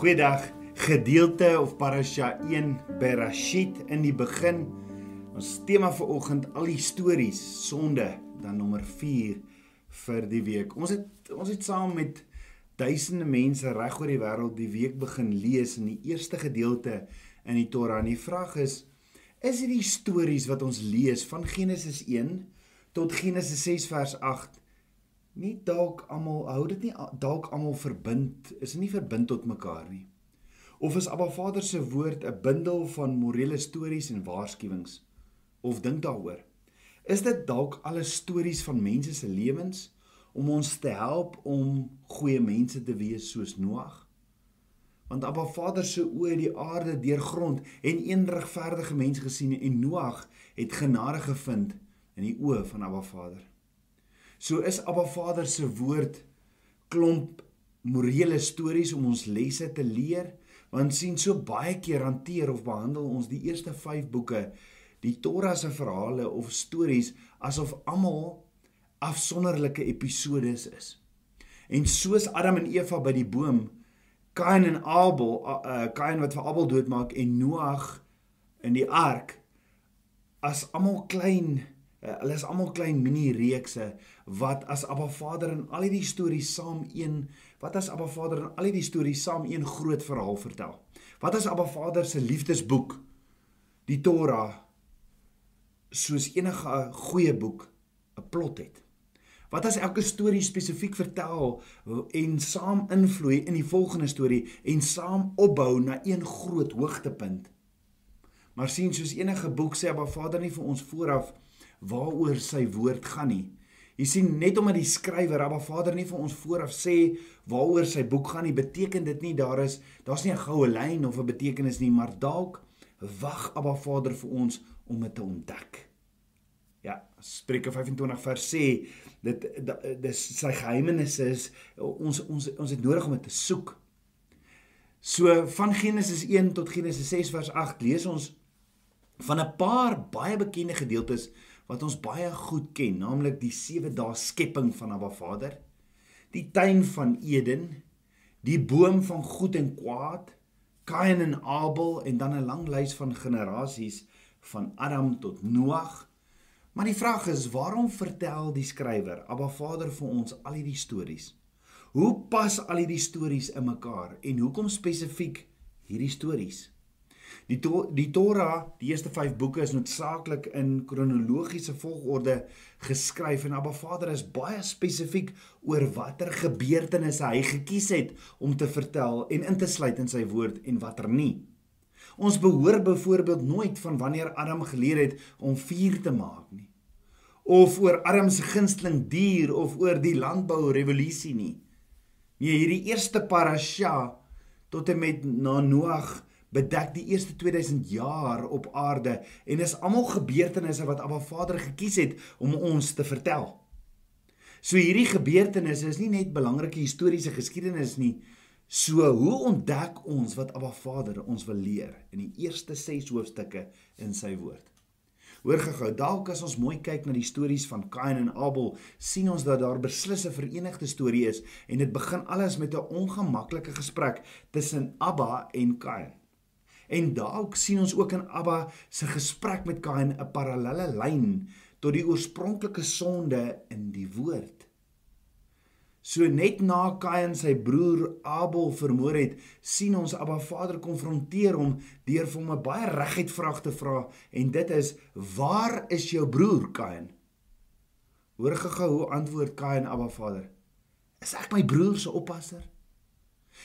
Goeiedag. Gedeelte of parasha 1 Berashit in die begin. Ons tema vir oggend al die stories sonde dan nommer 4 vir die week. Ons het ons het saam met duisende mense reg oor die wêreld die week begin lees in die eerste gedeelte in die Torah. En die vraag is is hierdie stories wat ons lees van Genesis 1 tot Genesis 6 vers 8 nie dalk almal hou dit nie dalk almal verbind is nie verbind tot mekaar nie? Of is Abba Vader se woord 'n bundel van morele stories en waarskuwings? Of dink daaroor? Is dit dalk alles stories van mense se lewens om ons te help om goeie mense te wees soos Noag? Want Abba Vader se oë het die aarde deurgrond en een regverdige mens gesien en Noag het genade gevind in die oë van Abba Vader So is Abba Vader se woord klomp morele stories om ons lesse te leer, want sien so baie keer hanteer of behandel ons die eerste 5 boeke, die Torah se verhale of stories asof almal afsonderlike episodes is. En soos Adam en Eva by die boom, Kain en Abel, uh, Kain wat vir Abel doodmaak en Noag in die ark as almal klein Uh, hulle is almal klein mini reekse wat as Abba Vader in al hierdie stories saam een wat as Abba Vader in al hierdie stories saam een groot verhaal vertel. Wat as Abba Vader se liefdesboek die Torah soos enige goeie boek 'n plot het. Wat as elke storie spesifiek vertel en saam invloei in die volgende storie en saam opbou na een groot hoogtepunt. Maar sien soos enige boek sê Abba Vader nie vir ons vooraf waaroor sy woord gaan nie. Jy sien net omdat die skrywer Abba Vader nie vir ons vooraf sê waaroor sy boek gaan nie, beteken dit nie daar is daar's nie 'n goue lyn of 'n betekenis nie, maar dalk wag Abba Vader vir ons om dit te ontdek. Ja, Spreuke 25 vers sê dit dis sy geheimenisse is ons ons ons het nodig om dit te soek. So van Genesis 1 tot Genesis 6 vers 8 lees ons van 'n paar baie bekende gedeeltes wat ons baie goed ken, naamlik die 7 dae skepping van Abba Vader, die tuin van Eden, die boom van goed en kwaad, Kain en Abel en dan 'n lang lys van generasies van Adam tot Noag. Maar die vraag is, waarom vertel die skrywer Abba Vader vir ons al hierdie stories? Hoe pas al hierdie stories in mekaar en hoekom spesifiek hierdie stories? Die to die Torah, die eerste 5 boeke is noodsaaklik in kronologiese volgorde geskryf en Abba Vader is baie spesifiek oor watter gebeurtenisse hy gekies het om te vertel en in te sluit in sy woord en watter nie. Ons behoor byvoorbeeld nooit van wanneer Adam geleer het om vuur te maak nie of oor Adam se gunsteling dier of oor die landbou revolusie nie. Nee, hierdie eerste parasha tot en met na Noag bedek die eerste 2000 jaar op aarde en is almal gebeurtenisse wat Abba Vader gekies het om ons te vertel. So hierdie gebeurtenisse is nie net belangrike historiese geskiedenis nie. So hoe ontdek ons wat Abba Vader ons wil leer in die eerste 6 hoofstukke in sy woord? Hoor gou, dalk as ons mooi kyk na die stories van Kain en Abel, sien ons dat daar beslis 'n verenigde storie is en dit begin alles met 'n ongemaklike gesprek tussen Abba en Kain. En dalk sien ons ook in Abba se gesprek met Kain 'n parallelle lyn tot die oorspronklike sonde in die woord. So net na Kain sy broer Abel vermoor het, sien ons Abba Vader konfronteer hom deur vir hom 'n baie reguit vraag te vra en dit is: "Waar is jou broer Kain?" Hoor gou hoe antwoord Kain Abba Vader: "Is ek my broer se oppasser?"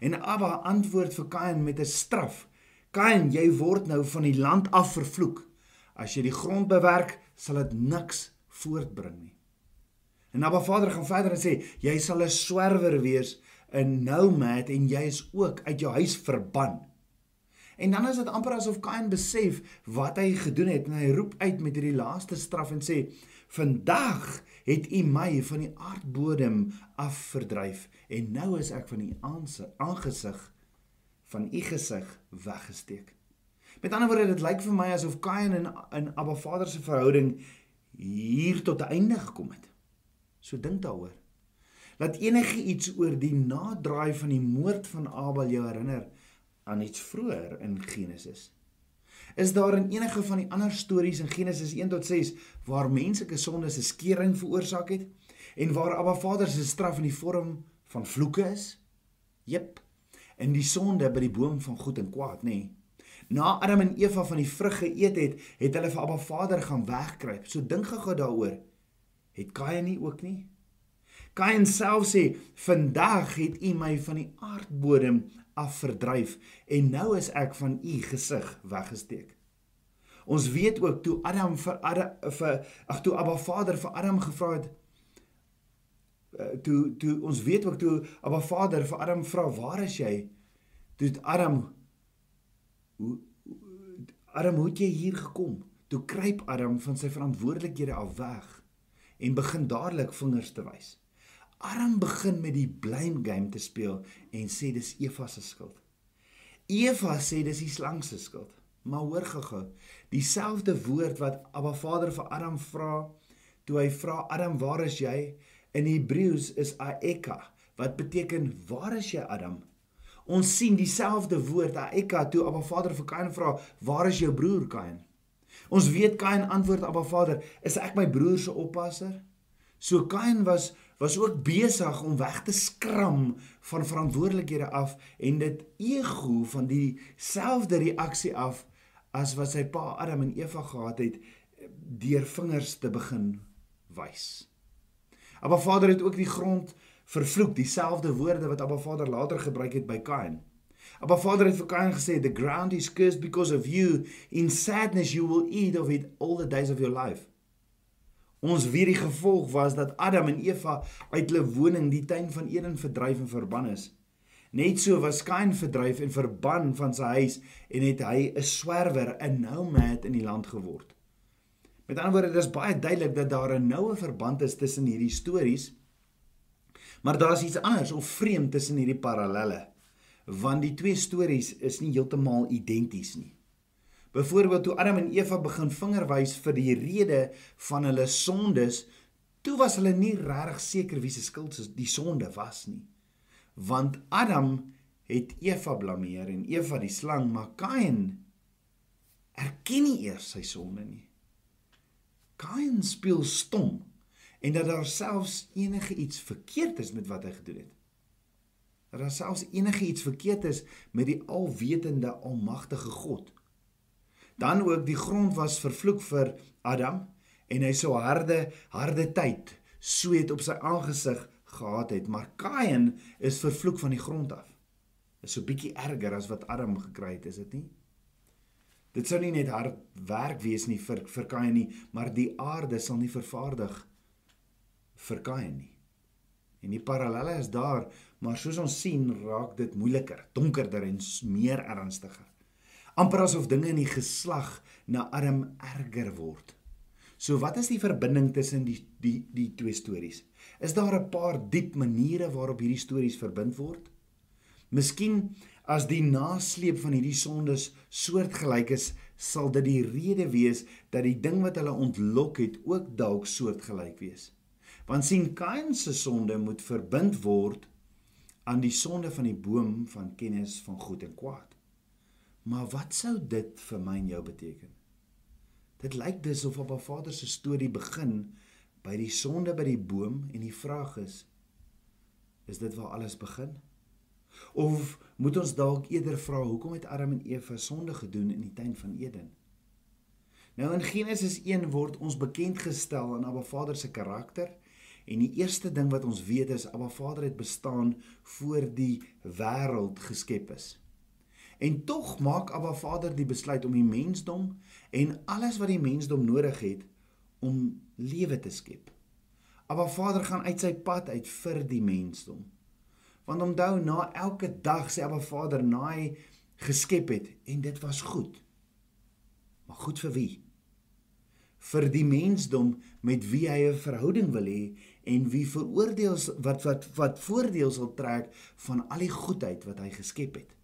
En Abba antwoord vir Kain met 'n straf Kain, jy word nou van die land af vervloek. As jy die grond bewerk, sal dit niks voortbring nie. En Abba Vader gaan verder en sê, jy sal 'n swerwer wees, 'n nomad en jy is ook uit jou huis verban. En dan is dit amper asof Kain besef wat hy gedoen het en hy roep uit met hierdie laaste straf en sê: "Vandag het U my van die aardbodem af verdryf en nou is ek van U aangesig van u gesig weggesteek. Met ander woorde, dit lyk vir my asof Kain en in Abba Vader se verhouding hier tot 'n einde gekom het. So dink daaroor. Laat enige iets oor die naderdraai van die moord van Abel jou herinner aan iets vroeër in Genesis. Is daar in enige van die ander stories in Genesis 1 tot 6 waar menslike sondes 'n skering veroorsaak het en waar Abba Vader se straf in die vorm van vloeke is? Jep. In die sonde by die boom van goed en kwaad, nê? Nee. Na Adam en Eva van die vrug geëet het, het hulle vir Abba Vader gaan wegkruip. So dink gou daaroor. Het Kain nie ook nie? Kain self sê, "Vandag het U my van die aardbodem af verdryf en nou is ek van U gesig weggesteek." Ons weet ook toe Adam vir Adam vir ag toe Abba Vader vir Adam gevra het toe toe ons weet ook toe Abba Vader vir Adam vra, "Waar is jy?" Toe Adam hoe Adam, hoe het jy hier gekom? Toe kruip Adam van sy verantwoordelikhede af weg en begin dadelik vingers te wys. Adam begin met die blame game te speel en sê dis Eva se skuld. Eva sê dis die slang se skuld. Maar hoor gou-gou, dieselfde woord wat Abba Vader vir Adam vra, toe hy vra Adam, "Waar is jy?" In Hebreëus is aeka, wat beteken "Waar is jy, Adam?" Ons sien dieselfde woord aeka toe Abba Vader vir Kain vra, "Waar is jou broer Kain?" Ons weet Kain antwoord Abba Vader, "Is ek my broer se oppasser?" So Kain was was ook besig om weg te skram van verantwoordelikhede af en dit ego van dieselfde reaksie af as wat sy pa Adam en Eva gehad het deur vingers te begin wys. Abba Vader het ook die grond vervloek, dieselfde woorde wat Abba Vader later gebruik het by Kain. Abba Vader het vir Kain gesê, "The ground is cursed because of you. In sadness you will eat of it all the days of your life." Ons weet die gevolg was dat Adam en Eva uit hulle woning, die tuin van Eden verdryf en verban is. Net so was Kain verdryf en verban van sy huis en het hy 'n swerwer, 'n nomad in die land geword. Met ander woorde, dit is baie duidelik dat daar 'n noue verband is tussen hierdie stories. Maar daar is iets anders of vreemd tussen hierdie parallelle, want die twee stories is nie heeltemal identies nie. Byvoorbeeld toe Adam en Eva begin vingerwys vir die rede van hulle sondes, toe was hulle nie regtig seker wie se skuld die sonde was nie. Want Adam het Eva blameer en Eva die slang, maar Kain erken nie eers sy sonde nie. Kain speel stom en dat daar selfs enige iets verkeerd is met wat hy gedoen het. Dat daar selfs enige iets verkeerd is met die alwetende almagtige God. Dan ook die grond was vervloek vir Adam en hy so harde harde tyd sweet op sy aangesig gehad het, maar Kain is vervloek van die grond af. Is so bietjie erger as wat Adam gekry het, is dit nie? Dit sou nie net hard werk wees nie vir vir Kain nie, maar die aarde sal nie vervaardig vir Kain nie. En die parallelle is daar, maar soos ons sien, raak dit moeiliker, donkerder en meer ernstiger amper asof dinge in die geslag na Adam erger word. So wat is die verbinding tussen die die die twee stories? Is daar 'n paar diep maniere waarop hierdie stories verbind word? Miskien as die nasleep van hierdie sondes soortgelyk is, sal dit die rede wees dat die ding wat hulle ontlok het ook dalk soortgelyk wees. Want sien Kain se sonde moet verbind word aan die sonde van die boom van kennis van goed en kwaad. Maar wat sou dit vir my en jou beteken? Dit lyk dus of op 'n Vader se storie begin by die sonde by die boom en die vraag is is dit waar alles begin? Of moet ons dalk eerder vra hoekom het Adam en Eva sonde gedoen in die tuin van Eden? Nou in Genesis 1 word ons bekend gestel aan Abba Vader se karakter en die eerste ding wat ons weet is Abba Vader het bestaan voor die wêreld geskep is. En tog maak Abba Vader die besluit om die mensdom en alles wat die mensdom nodig het om lewe te skep. Abba Vader gaan uit sy pad uit vir die mensdom. Want onthou na elke dag sê Abba Vader na hy geskep het en dit was goed. Maar goed vir wie? Vir die mensdom met wie hy 'n verhouding wil hê en wie veroordeel wat wat wat voordeel sal trek van al die goedheid wat hy geskep het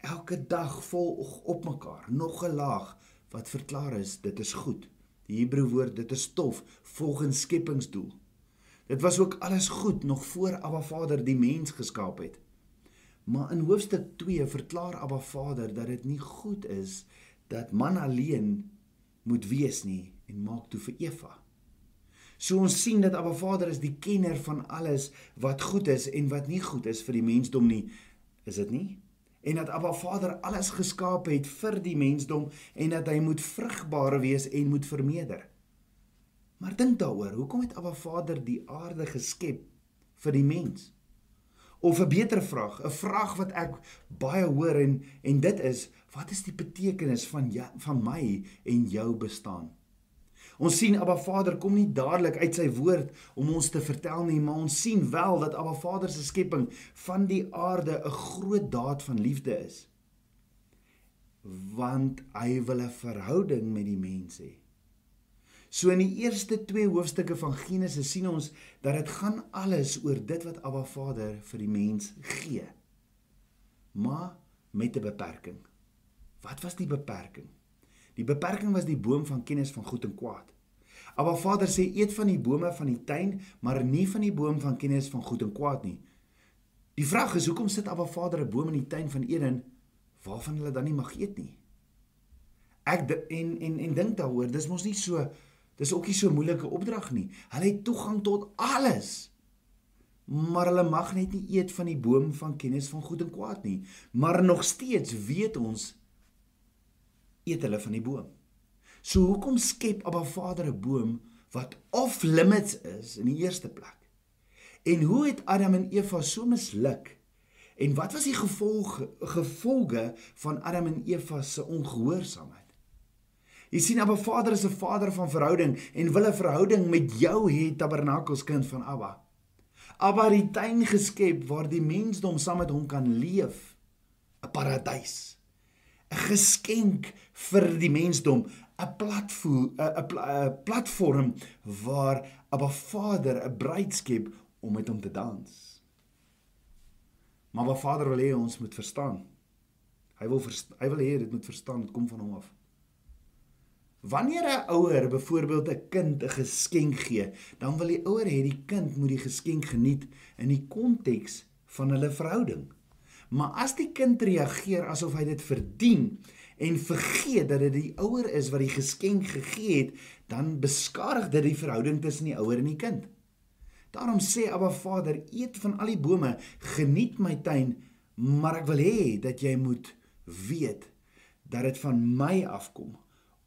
elke dag volg op mekaar nog 'n laag wat verklaar is dit is goed. Die Hebreë woord dit is stof volgens skepingsdoel. Dit was ook alles goed nog voor Abba Vader die mens geskaap het. Maar in hoofstuk 2 verklaar Abba Vader dat dit nie goed is dat man alleen moet wees nie en maak toe vir Eva. So ons sien dat Abba Vader is die kenner van alles wat goed is en wat nie goed is vir die mensdom nie. Is dit nie? En dat Abba Vader alles geskaap het vir die mensdom en dat hy moet vrugbaar wees en moet vermeerder. Maar dink daaroor, hoekom het Abba Vader die aarde geskep vir die mens? Of 'n beter vraag, 'n vraag wat ek baie hoor en en dit is, wat is die betekenis van ja, van my en jou bestaan? Ons sien Abba Vader kom nie dadelik uit sy woord om ons te vertel nie, maar ons sien wel dat Abba Vader se skepping van die aarde 'n groot daad van liefde is. Want hy wil 'n verhouding met die mens hê. So in die eerste 2 hoofstukke van Genesis sien ons dat dit gaan alles oor dit wat Abba Vader vir die mens gee. Maar met 'n beperking. Wat was die beperking? Die beperking was die boom van kennis van goed en kwaad. Abba Vader sê eet van die bome van die tuin, maar nie van die boom van kennis van goed en kwaad nie. Die vraag is hoekom sit Abba Vader 'n boom in die tuin van Eden waarvan hulle dan nie mag eet nie? Ek en en en dink daaroor, dis mos nie so dis ook nie so moeilike opdrag nie. Hulle het toegang tot alles. Maar hulle mag net nie eet van die boom van kennis van goed en kwaad nie. Maar nog steeds weet ons eet hulle van die boom. So hoekom skep Abba Vader 'n boom wat off limits is in die eerste plek? En hoe het Adam en Eva so misluk? En wat was die gevolge gevolge van Adam en Eva se ongehoorsaamheid? Jy sien Abba Vader is 'n Vader van verhouding en wil 'n verhouding met jou hê, tabernakelskind van Abba. Abba het die tuin geskep waar die mensdom saam met hom kan leef, 'n paradys. 'n geskenk vir die mensdom, 'n platform 'n platform waar Abba Vader 'n bruid skep om met hom te dans. Maar Abba Vader wil hê ons moet verstaan. Hy wil hy wil hê dit moet verstaan, dit kom van hom af. Wanneer 'n ouer byvoorbeeld 'n kind 'n geskenk gee, dan wil die ouer hê die kind moet die geskenk geniet in die konteks van hulle verhouding. Maar as die kind reageer asof hy dit verdien en vergeet dat dit die ouer is wat die geskenk gegee het, dan beskadig dit die verhouding tussen die ouer en die kind. Daarom sê Abba Vader: "Eet van al die bome, geniet my tuin, maar ek wil hê dat jy moet weet dat dit van my afkom."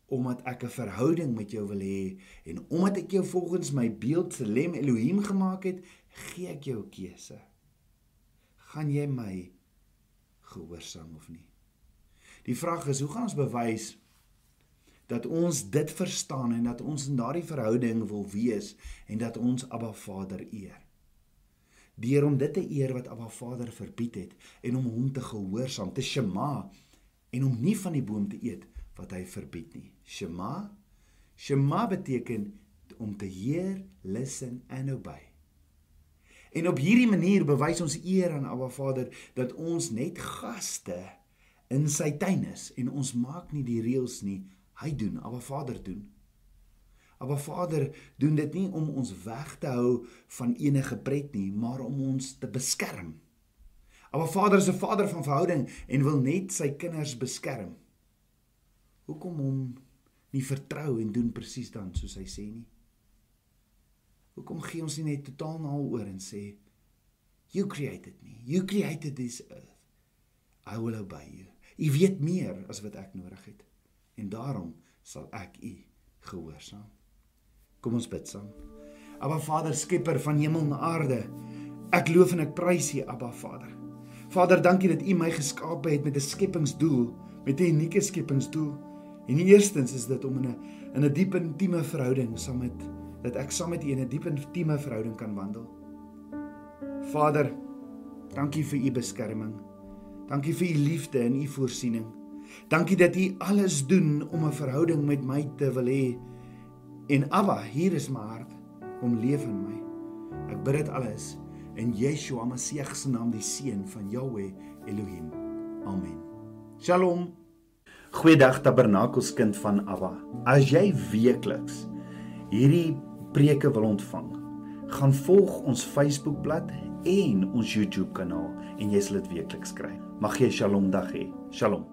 Omdat ek 'n verhouding met jou wil hê en omdat ek jou volgens my beeld se lem Elohim gemaak het, gee ek jou 'n keuse. Gaan jy my gehoorsaam of nie. Die vraag is, hoe gaan ons bewys dat ons dit verstaan en dat ons in daardie verhouding wil wees en dat ons Abba Vader eer? Deur om dit te eer wat Abba Vader verbied het en om hom te gehoorsaam, te shema en om nie van die boom te eet wat hy verbied nie. Shema Shema beteken om te hear, listen and obey. En op hierdie manier bewys ons eer aan Abba Vader dat ons net gaste in sy tuin is en ons maak nie die reëls nie. Hy doen, Abba Vader doen. Abba Vader doen dit nie om ons weg te hou van enige pret nie, maar om ons te beskerm. Abba Vader is 'n Vader van verhouding en wil net sy kinders beskerm. Hoekom hom nie vertrou en doen presies dan soos hy sê nie? Hoekom gee ons nie net totaal na oor en sê you created me. You created this earth. I will obey you. U weet meer as wat ek nodig het. En daarom sal ek u gehoorsaam. Kom ons bid saam. Abba Vader, skepper van hemel en aarde. Ek loof en ek prys U, Abba Vader. Vader, dankie dat U my geskaap het met 'n skepingsdoel, met 'n unieke skepingsdoel. En eerstens is dit om in 'n in 'n diep intieme verhouding saam met dat ek saam met U in 'n diep intieme verhouding kan wandel. Vader, dankie vir U beskerming. Dankie vir U liefde en U voorsiening. Dankie dat U alles doen om 'n verhouding met my te wil hê. En Abba, hier is my hart om leef in my. Ek bid dit alles in Yeshua Messie se naam, die seun van Jahweh Elohim. Amen. Shalom. Goeiedag Tabernakelskind van Abba. As jy weekliks hierdie preke wil ontvang, Gaan volg ons Facebookblad en ons YouTube kanaal en jy sal dit weekliks kry. Mag jy 'n Shalom dag hê. Shalom.